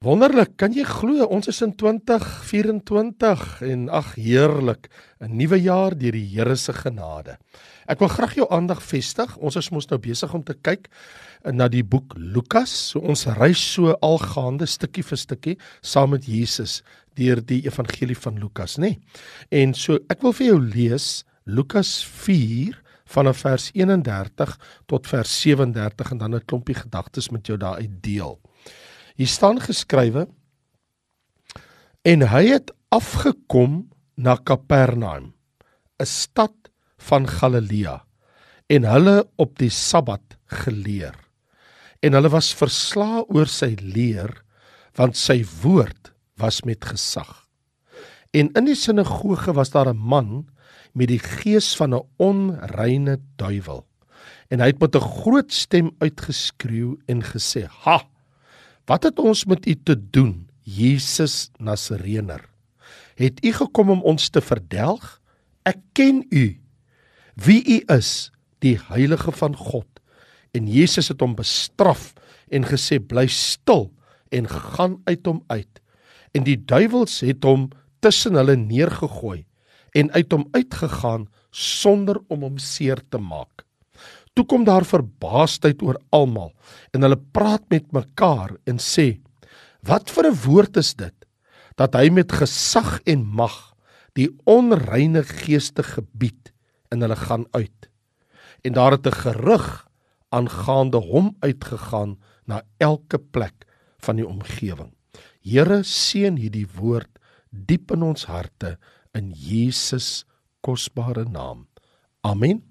Wonderlik, kan jy glo ons is in 2024 en ag heerlik, 'n nuwe jaar deur die Here se genade. Ek wil graag jou aandag vestig. Ons is mos nou besig om te kyk na die boek Lukas. So ons reis so algaande stukkie vir stukkie saam met Jesus deur die evangelie van Lukas, nê? Nee? En so ek wil vir jou lees Lukas 4 vanaf vers 31 tot vers 37 en dan 'n klompie gedagtes met jou daaruit deel. Hier staan geskrywe en hy het afgekom na Kapernaum, 'n stad van Galilea, en hulle op die Sabbat geleer. En hulle was versla oor sy leer, want sy woord was met gesag. En in die sinagoge was daar 'n man met die gees van 'n onreine duiwel. En hy het met 'n groot stem uitgeskreeu en gesê: "Ha! Wat het ons met u te doen, Jesus Nasareëner? Het u gekom om ons te verdelg? Ek ken u. Wie u is, die heilige van God. En Jesus het hom bestraf en gesê bly stil en gaan uit hom uit. En die duiwels het hom tussen hulle neergegooi en uit hom uitgegaan sonder om hom seer te maak. Toe kom daar verbaasdheid oor almal en hulle praat met mekaar en sê: "Wat vir 'n woord is dit dat hy met gesag en mag die onreine geeste gebied en hulle gaan uit." En daar het 'n gerug aangaande hom uitgegaan na elke plek van die omgewing. Here seën hierdie woord diep in ons harte in Jesus kosbare naam. Amen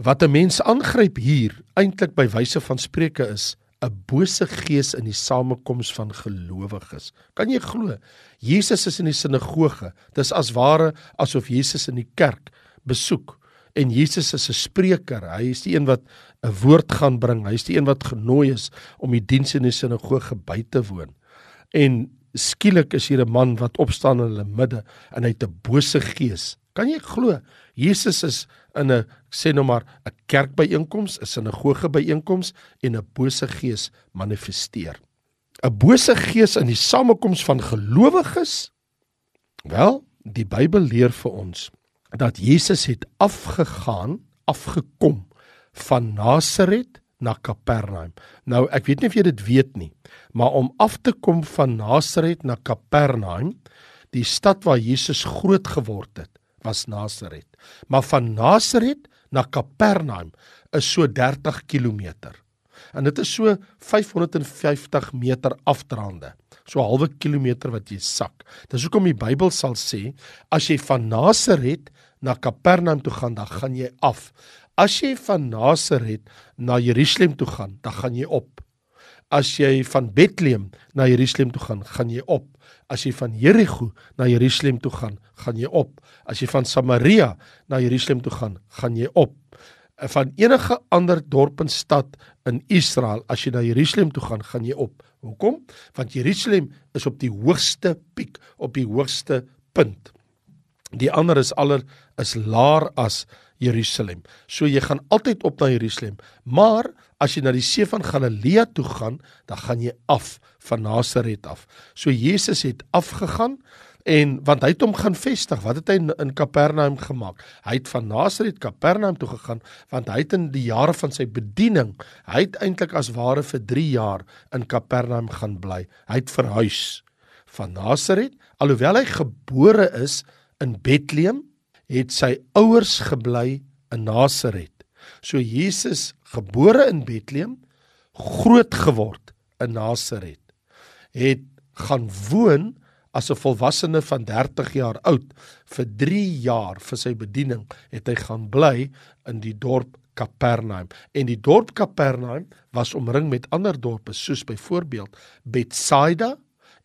wat 'n mens aangryp hier eintlik by wyse van spreuke is 'n bose gees in die samekoms van gelowiges. Kan jy glo? Jesus is in die sinagoge. Dis as ware asof Jesus in die kerk besoek en Jesus is 'n spreker. Hy is die een wat 'n woord gaan bring. Hy is die een wat genooi is om die diens in die sinagoge by te woon. En skielik is hier 'n man wat opstaan in hulle midde en hy het 'n bose gees. Kan jy glo? Jesus is in 'n sê nou maar 'n kerkbyeenkoms, 'n sinagoge byeenkoms en 'n bose gees manifesteer. 'n Bose gees in die samekoms van gelowiges? Wel, die Bybel leer vir ons dat Jesus het afgegaan, afgekom van Nasaret na Kapernaum. Nou, ek weet nie of jy dit weet nie, maar om af te kom van Nasaret na Kapernaum, die stad waar Jesus groot geword het, was Nasaret. Maar van Nasaret na Kapernaum is so 30 km. En dit is so 550 meter afdraande. So 'n halwe kilometer wat jy sak. Dis hoekom die Bybel sal sê as jy van Nasaret na Kapernaum toe gaan, dan gaan jy af. As jy van Nasaret na Jerusalem toe gaan, dan gaan jy op. As jy van Bethlehem na Jerusalem toe gaan, gaan jy op. As jy van Jerigo na Jerusalem toe gaan, gaan jy op. As jy van Samaria na Jerusalem toe gaan, gaan jy op. Van enige ander dorp en stad in Israel, as jy na Jerusalem toe gaan, gaan jy op. Hoekom? Want Jerusalem is op die hoogste piek, op die hoogste punt. Die ander is aller is laer as Jerusalem. So jy gaan altyd op na Jerusalem, maar as jy na die see van Galilea toe gaan, dan gaan jy af van Nasaret af. So Jesus het afgegaan en want hy het hom gaan vestig. Wat het hy in, Kapernaum gemaak? Hy het van Nasaret Kapernaum toe gegaan want hy het in die jare van sy bediening, hy het eintlik as ware vir 3 jaar in Kapernaum gaan bly. Hy het verhuis van Nasaret alhoewel hy gebore is in Bethlehem het sy ouers gebly in Nasaret. So Jesus gebore in Bethlehem, groot geword in Nasaret, het gaan woon as 'n volwassene van 30 jaar oud. Vir 3 jaar vir sy bediening het hy gaan bly in die dorp Kapernaum en die dorp Kapernaum was omring met ander dorpe soos byvoorbeeld Betsaida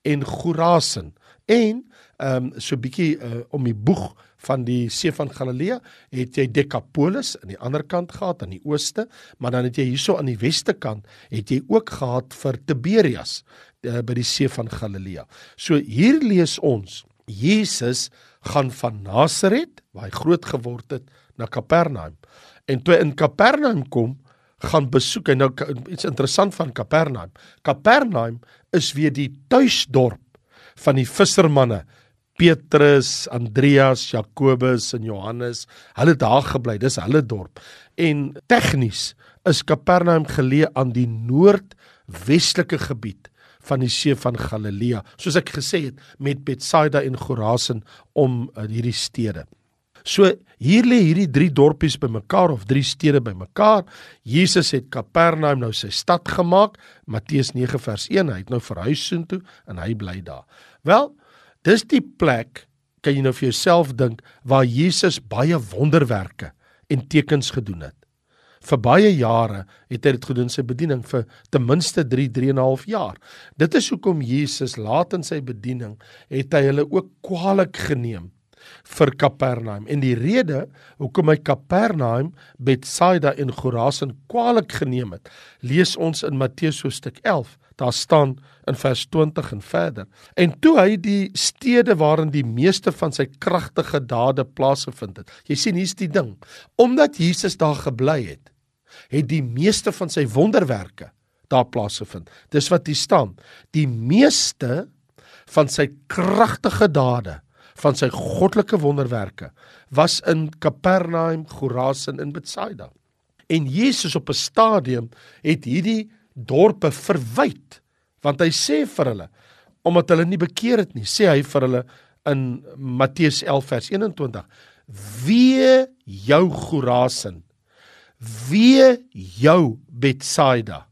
en Gorasin en ehm um, so bietjie uh, om die boeg van die see van Galilea het jy Decapolis aan die ander kant gehad aan die ooste, maar dan het jy hierso aan die weste kant het jy ook gehad vir Tiberias uh, by die see van Galilea. So hier lees ons Jesus gaan van Nasaret, waar hy groot geword het, na Kapernaum. En toe in Kapernaum kom, gaan besoek en nou iets interessant van Kapernaum. Kapernaum is weer die tuisdorp van die vissermanne Petrus, Andreas, Jakobus en Johannes. Hulle het daar gebly. Dis hulle dorp. En tegnies is Kapernaum geleë aan die noordwestelike gebied van die see van Galilea, soos ek gesê het met Betsaida en Chorazin om uh, hierdie stede. So hier lê hierdie drie dorpies bymekaar of drie stede bymekaar. Jesus het Kapernaum nou sy stad gemaak. Matteus 9 vers 1, hy het nou verhuis soontoe en hy bly daar. Wel, dis die plek kan jy nou vir jouself dink waar Jesus baie wonderwerke en tekens gedoen het. Vir baie jare het hy dit gedoen sy bediening vir ten minste 3 3 en 'n half jaar. Dit is hoekom Jesus laat in sy bediening het hy hulle ook kwaliek geneem vir Kapernaum. En die rede hoekom hy Kapernaum, Betsaida en Chorazin kwaliek geneem het, lees ons in Matteus hoofstuk 11. Daar staan in vers 20 en verder. En toe hy die stede waarin die meeste van sy kragtige dade plaasgevind het. Jy sien hier's die ding. Omdat Jesus daar gebly het, het die meeste van sy wonderwerke daar plaasgevind. Dis wat hier staan. Die meeste van sy kragtige dade, van sy goddelike wonderwerke was in Kapernaum, Chorazin en Betsaida. En Jesus op 'n stadium het hierdie dorpe verwyd want hy sê vir hulle omdat hulle nie bekeer het nie, sê hy vir hulle in Matteus 11 vers 21: "Wee jou Chorazin Wee jou Betsaida.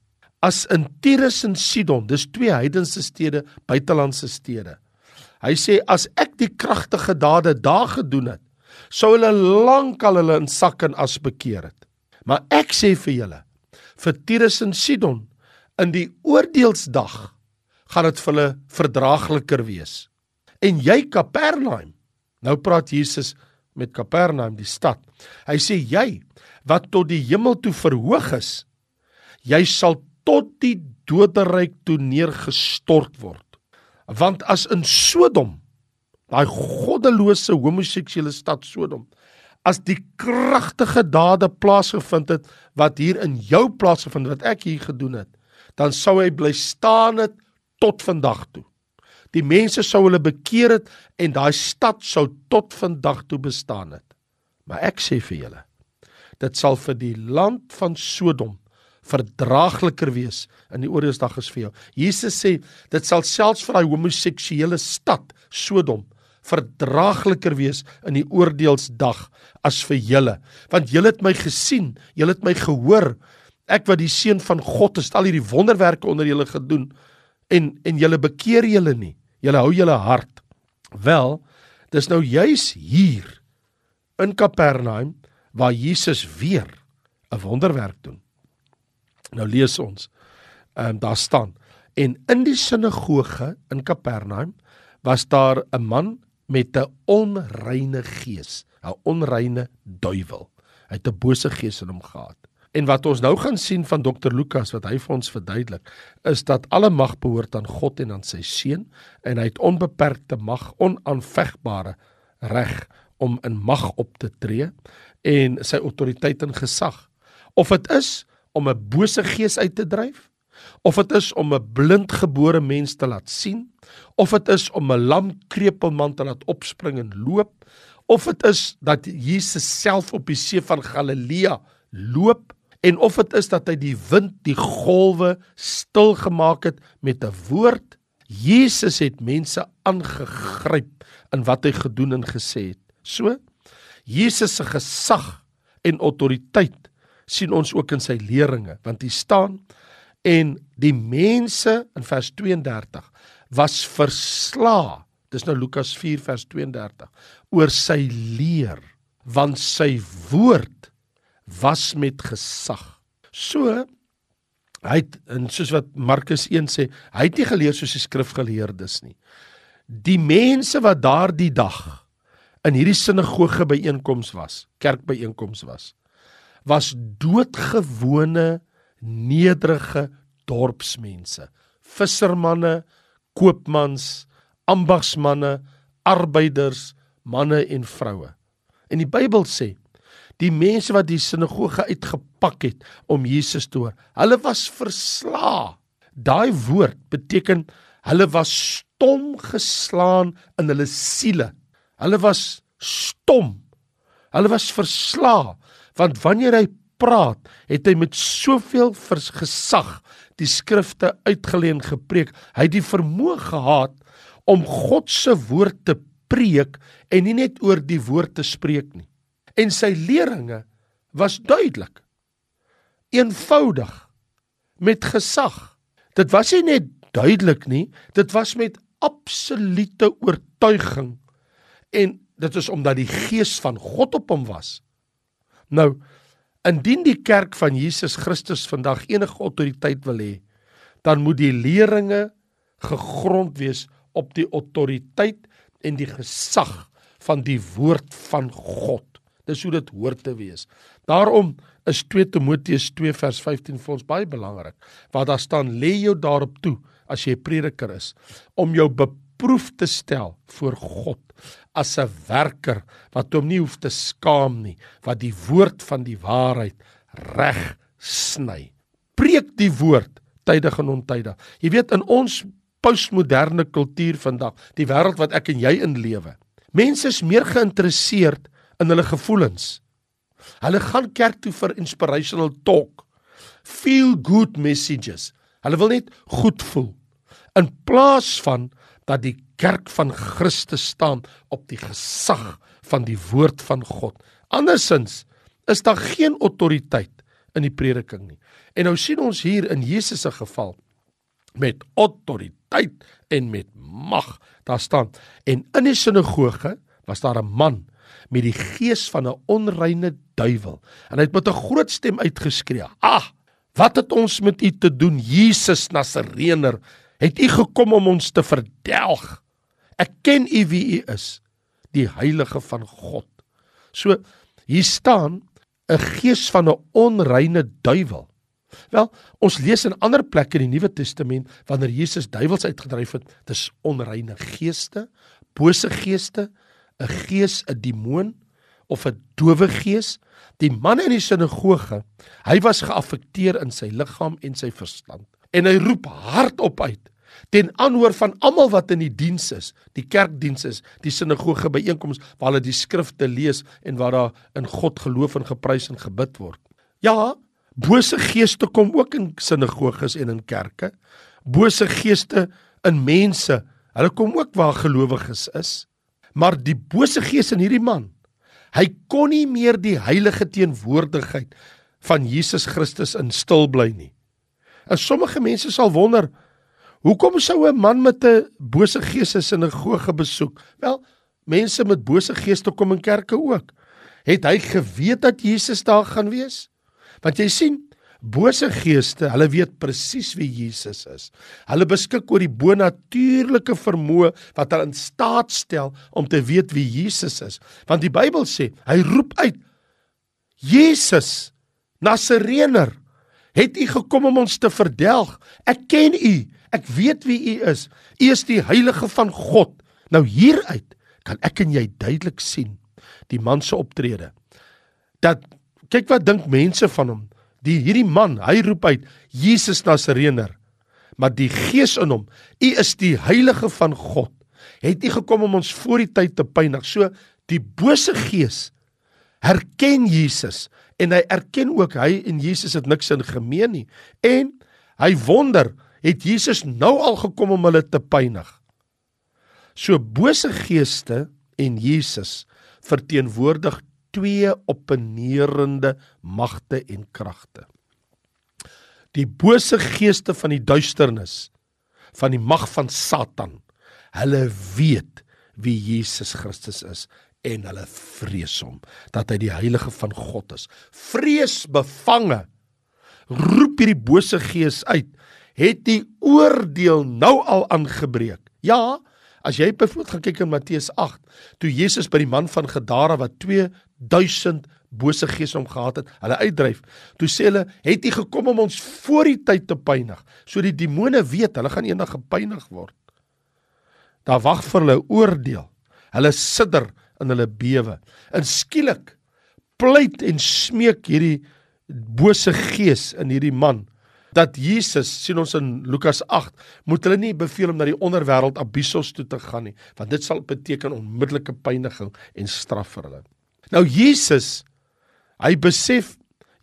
As in Tyrus en Sidon, dis twee heidense stede, buitelandse stede. Hy sê as ek die kragtige dade daar gedoen het, sou hulle lankal hulle in sak en as bekeer het. Maar ek sê vir julle, vir Tyrus en Sidon in die oordeelsdag gaan dit vir hulle verdraagliker wees. En jy Kapernaum, nou praat Jesus met Kapernaum die stad. Hy sê jy wat tot die hemel toe verhoog is, jy sal tot die doderyk toe neergestort word. Want as in Sodom, daai goddelose homoseksuele stad Sodom, as die kragtige dade plaasgevind het wat hier in jou plaasgevind wat ek hier gedoen het, dan sou hy bly staan het tot vandag toe. Die mense sou hulle bekeer het en daai stad sou tot vandag toe bestaan het. Maar ek sê vir julle, dit sal vir die land van Sodom verdraagliker wees in die oordeelsdag as vir jou. Jesus sê dit sal selfs vir daai homoseksuele stad Sodom verdraagliker wees in die oordeelsdag as vir julle. Want julle het my gesien, julle het my gehoor. Ek wat die seun van God is, al hierdie wonderwerke onder julle gedoen en en julle bekeer julle nie. Julle hou julle hart. Wel, dis nou juis hier in Kapernaum waar Jesus weer 'n wonderwerk doen. Nou lees ons. Ehm um, daar staan en in die sinagoge in Kapernaum was daar 'n man met 'n onreine gees, 'n onreine duiwel. Hy het 'n bose gees in hom gehad. En wat ons nou gaan sien van Dr Lukas wat hy vir ons verduidelik, is dat alle mag behoort aan God en aan sy seun en hy het onbeperkte mag, onaanvegbare reg om in mag op te tree en sy autoriteit en gesag. Of dit is om 'n bose gees uit te dryf, of dit is om 'n blindgebore mens te laat sien, of dit is om 'n lam krepelman te laat opspring en loop, of dit is dat Jesus self op die see van Galilea loop en of dit is dat hy die wind, die golwe stil gemaak het met 'n woord. Jesus het mense aangegryp in wat hy gedoen en gesê het. So Jesus se gesag en autoriteit sien ons ook in sy leringe, want hy staan en die mense in vers 32 was versla. Dis nou Lukas 4 vers 32 oor sy leer, want sy woord was met gesag. So hy het en soos wat Markus 1 sê, hy het nie geleer soos die skrifgeleerdes nie. Die mense wat daardie dag in hierdie sinagoge byeenkoms was, kerkbyeenkoms was, was doodgewone nederige dorpsmense, vissermanne, koopmans, ambagsmanne, arbeiders, manne en vroue. En die Bybel sê die mense wat die sinagoge uitgepak het om Jesus te hoor. Hulle was versla. daai woord beteken hulle was stom geslaan in hulle siele. Hulle was stom. Hulle was versla want wanneer hy praat, het hy met soveel gesag die skrifte uitgeleen gepreek. Hy het die vermoë gehad om God se woord te preek en nie net oor die woord te spreek nie. En sy leringe was duidelik. Eenvoudig met gesag. Dit was nie net duidelik nie, dit was met absolute oortuiging en dit is omdat die gees van God op hom was. Nou, indien die kerk van Jesus Christus vandag enige autoriteit wil hê, dan moet die leringe gegrond wees op die autoriteit en die gesag van die woord van God. Dis hoe dit hoort te wees. Daarom is 2 Timoteus 2 vers 15 vir ons baie belangrik. Waar daar staan lê jou daarop toe as jy 'n prediker is om jou beproef te stel voor God as 'n werker wat hom nie hoef te skaam nie, wat die woord van die waarheid reg sny. Preek die woord tydig en ontydig. Jy weet in ons postmoderne kultuur vandag, die wêreld wat ek en jy in lewe. Mense is meer geïnteresseerd in hulle gevoelens. Hulle gaan kerk toe vir inspirational talk, feel good messages. Hulle wil net goed voel in plaas van dat die kerk van Christus staan op die gesag van die woord van God. Andersins is daar geen autoriteit in die prediking nie. En nou sien ons hier in Jesus se geval met autoriteit en met mag. Daar staan en in die sinagoge was daar 'n man met die gees van 'n onreine duiwel en hy het met 'n groot stem uitgeskree: "Ag, wat het ons met u te doen, Jesus Nasareëner? Het u gekom om ons te verdelg? Ek ken u wie u is, die heilige van God." So hier staan 'n gees van 'n onreine duiwel. Wel, ons lees in ander plekke in die Nuwe Testament wanneer Jesus duiwels uitgedryf het, dis onreine geeste, bose geeste, 'n gees, 'n demoon of 'n dowe gees. Die man in die sinagoge, hy was geaffekteer in sy liggaam en sy verstand. En hy roep hardop uit ten aanhoor van almal wat in die diens is, die kerkdiens is, die sinagoge byeenkomste waar hulle die skrifte lees en waar daar in God geloof en geprys en gebid word. Ja, Bose geeste kom ook in sinagoges en in kerke. Bose geeste in mense. Hulle kom ook waar gelowiges is. Maar die bose gees in hierdie man, hy kon nie meer die heilige teenwoordigheid van Jesus Christus in stil bly nie. En sommige mense sal wonder, hoekom sou 'n man met 'n bose gees 'n sinagoge besoek? Wel, mense met bose geeste kom in kerke ook. Het hy geweet dat Jesus daar gaan wees? Want jy sien, bose geeste, hulle weet presies wie Jesus is. Hulle beskik oor die bonatuurlike vermoë wat hulle in staat stel om te weet wie Jesus is. Want die Bybel sê, hy roep uit: Jesus, Nasareëner, het u gekom om ons te verdelg? Ek ken u. Ek weet wie u is. U is die heilige van God. Nou hieruit kan ek en jy duidelik sien die man se optrede. Dat Kyk wat dink mense van hom. Die hierdie man, hy roep uit Jesus Nasareëner. Maar die Gees in hom, U is die heilige van God. Het U gekom om ons voor die tyd te pynig. So die bose gees herken Jesus en hy erken ook hy en Jesus het niks in gemeen nie. En hy wonder, het Jesus nou al gekom om hulle te pynig? So bose geeste en Jesus verteenwoordig twee opponerende magte en kragte. Die bose geeste van die duisternis van die mag van Satan. Hulle weet wie Jesus Christus is en hulle vrees hom dat hy die heilige van God is. Vrees bevange roep hierdie bose gees uit. Het die oordeel nou al aangebreek? Ja, as jy byvoorbeeld gaan kyk in Matteus 8, toe Jesus by die man van Gadara wat 1000 bose geese om gehad het, hulle uitdryf. Toe sê hulle, "Het U gekom om ons voor die tyd te pynig?" So die demone weet, hulle gaan eendag gepynig word. Daar wag vir hulle oordeel. Hulle sidder in hulle bewe. En skielik pleit en smeek hierdie bose gees in hierdie man dat Jesus sien ons in Lukas 8 moet hulle nie beveel om na die onderwêreld Abyssos toe te gaan nie want dit sal beteken onmiddellike pyniging en straf vir hulle. Nou Jesus hy besef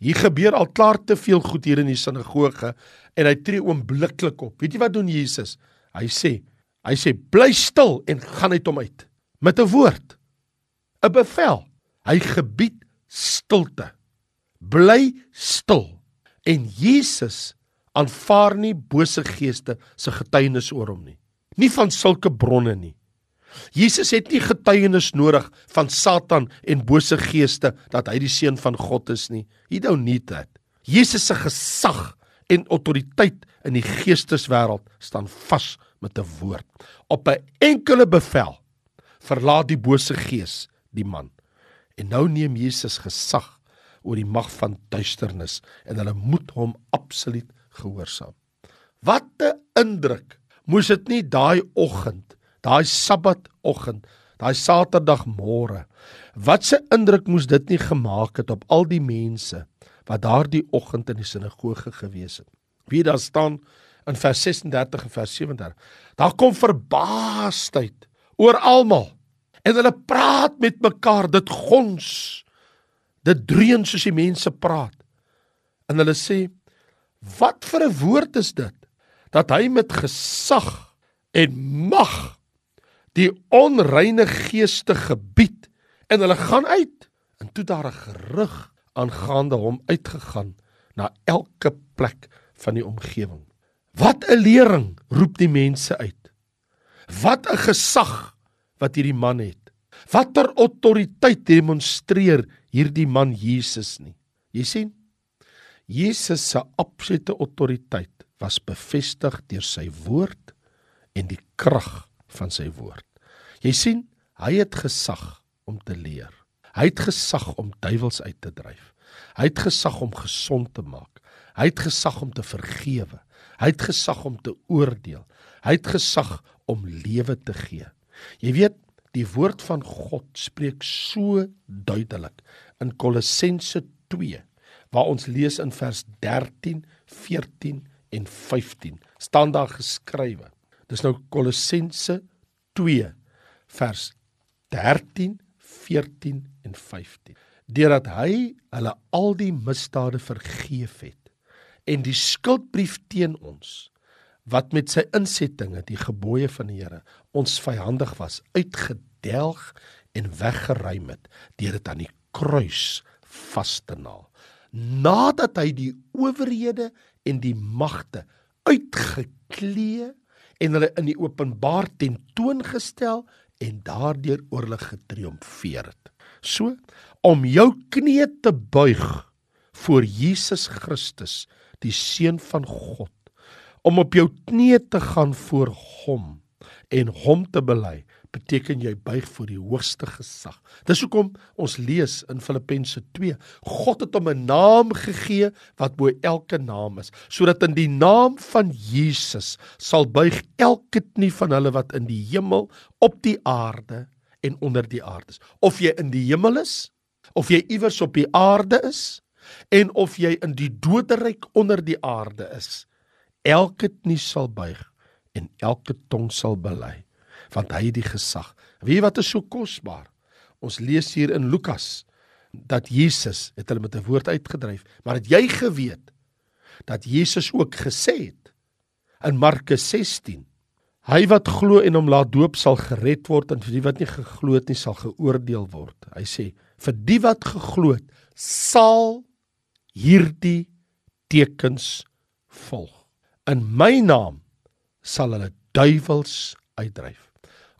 hier gebeur al klaar te veel goed hier in die sinagoge en hy tree oombliklik op. Weet jy wat doen Jesus? Hy sê hy sê bly stil en gaan uit hom uit met 'n woord. 'n Bevel. Hy gebied stilte. Bly stil. En Jesus aanvaar nie bose geeste se getuienis oor hom nie. Nie van sulke bronne nie. Jesus het nie getuienis nodig van Satan en bose geeste dat hy die seun van God is nie. He don't need that. Jesus se gesag en autoriteit in die geesteswêreld staan vas met 'n woord. Op 'n enkele bevel verlaat die bose gees die man. En nou neem Jesus gesag oor die mag van duisternis en hulle moet hom absoluut gehoorsaam. Wat 'n indruk moes dit nie daai oggend, daai Sabbatoggend, daai Saterdagmôre. Wat 'n indruk moes dit nie gemaak het op al die mense wat daardie oggend in die sinagoge gewees het. Wie daar staan in vers 36 en vers 37. Daar kom verbaasdheid oor almal en hulle praat met mekaar, dit gons. Dit dreun soos die mense praat. En hulle sê Wat vir 'n woord is dit dat hy met gesag en mag die onreine geeste gebied en hulle gaan uit en toe daar 'n gerug aangaande hom uitgegaan na elke plek van die omgewing. Wat 'n lering roep die mense uit. Wat 'n gesag wat hierdie man het. Watter autoriteit demonstreer hierdie man Jesus nie. Jy sien Jesus se absolute autoriteit was bevestig deur sy woord en die krag van sy woord. Jy sien, hy het gesag om te leer. Hy het gesag om duiwels uit te dryf. Hy het gesag om gesond te maak. Hy het gesag om te vergewe. Hy het gesag om te oordeel. Hy het gesag om lewe te gee. Jy weet, die woord van God spreek so duidelik in Kolossense 2 waar ons lees in vers 13, 14 en 15 staan daar geskrywe. Dis nou Kolossense 2 vers 13, 14 en 15. Deurdat hy hulle al die misdade vergeef het en die skuldbrief teen ons wat met sy insettinge die gebooie van die Here ons vyandig was uitgedelg en weggeruim het deur dit aan die kruis vas te naal nadat hy die owerhede en die magte uitgeklee en hulle in die openbaar tentoongestel en daardeur oor hulle getriomfeer het. So om jou knie te buig voor Jesus Christus, die seun van God, om op jou knie te gaan voor hom en hom te bely beteken jy buig voor die hoogste gesag. Dis hoekom ons lees in Filippense 2, God het hom 'n naam gegee wat bo elke naam is, sodat in die naam van Jesus sal buig elke knie van hulle wat in die hemel, op die aarde en onder die aarde is. Of jy in die hemel is, of jy iewers op die aarde is, en of jy in die doderyk onder die aarde is, elke knie sal buig en elke tong sal bely want hy het die gesag. Weet jy wat is so kosbaar? Ons lees hier in Lukas dat Jesus het hulle met 'n woord uitgedryf, maar het jy geweet dat Jesus ook gesê het in Markus 16 Hy wat glo en hom laat doop sal gered word en vir die wat nie geglo het nie sal geoordeel word. Hy sê vir die wat geglo het sal hierdie tekens volg. In my naam sal hulle duiwels uitdryf.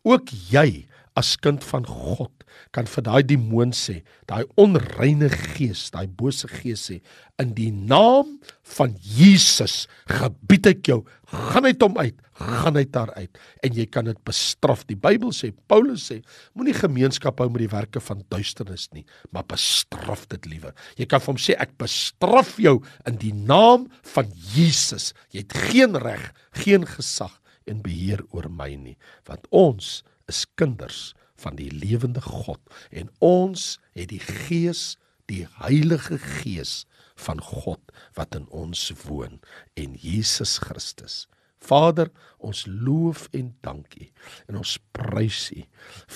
Ook jy as kind van God kan vir daai demoon sê, daai onreine gees, daai bose gees sê, in die naam van Jesus gebied ek jou, gaan uit hom uit, gaan uit daar uit en jy kan dit bestraf. Die Bybel sê, Paulus sê, moenie gemeenskap hou met die werke van duisternis nie, maar bestraf dit liewer. Jy kan vir hom sê ek bestraf jou in die naam van Jesus. Jy het geen reg, geen gesag en beheer oor my nie, want ons is kinders van die lewende God en ons het die gees die Heilige Gees van God wat in ons woon en Jesus Christus. Vader, ons loof en dankie en ons prys U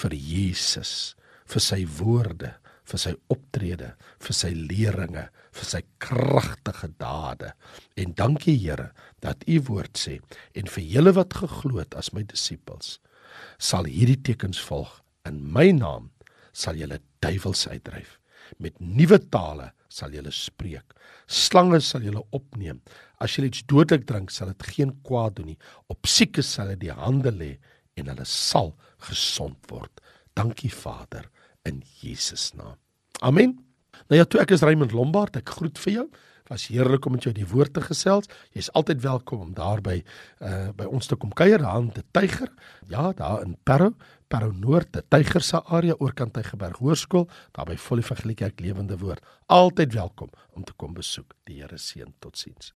vir Jesus, vir sy woorde, vir sy optrede, vir sy leringe, vir sy kragtige dade. En dankie Here dat U woord sê en vir julle wat geglo het as my disippels sal hierdie tekens volg. In my naam sal julle duiwels uitdryf. Met nuwe tale sal julle spreek. Slange sal julle opneem. As julle iets dodelik drink sal dit geen kwaad doen nie. Op siekes sal hulle die hande lê en hulle sal gesond word. Dankie Vader in Jesus naam. Amen nou ja toe ek is Raymond Lombard ek groet vir jou was heerlik om met jou die woord te gesels. Jy's altyd welkom om daar by uh by ons te kom kuier daar in die Tyger. Ja, daar in Parow, Parow Noord, die Tyger se area oorkant Tygerberg Hoërskool, daar by Volle Evangelie Kerk Lewende Woord. Altyd welkom om te kom besoek. Die Here seën. Totsiens.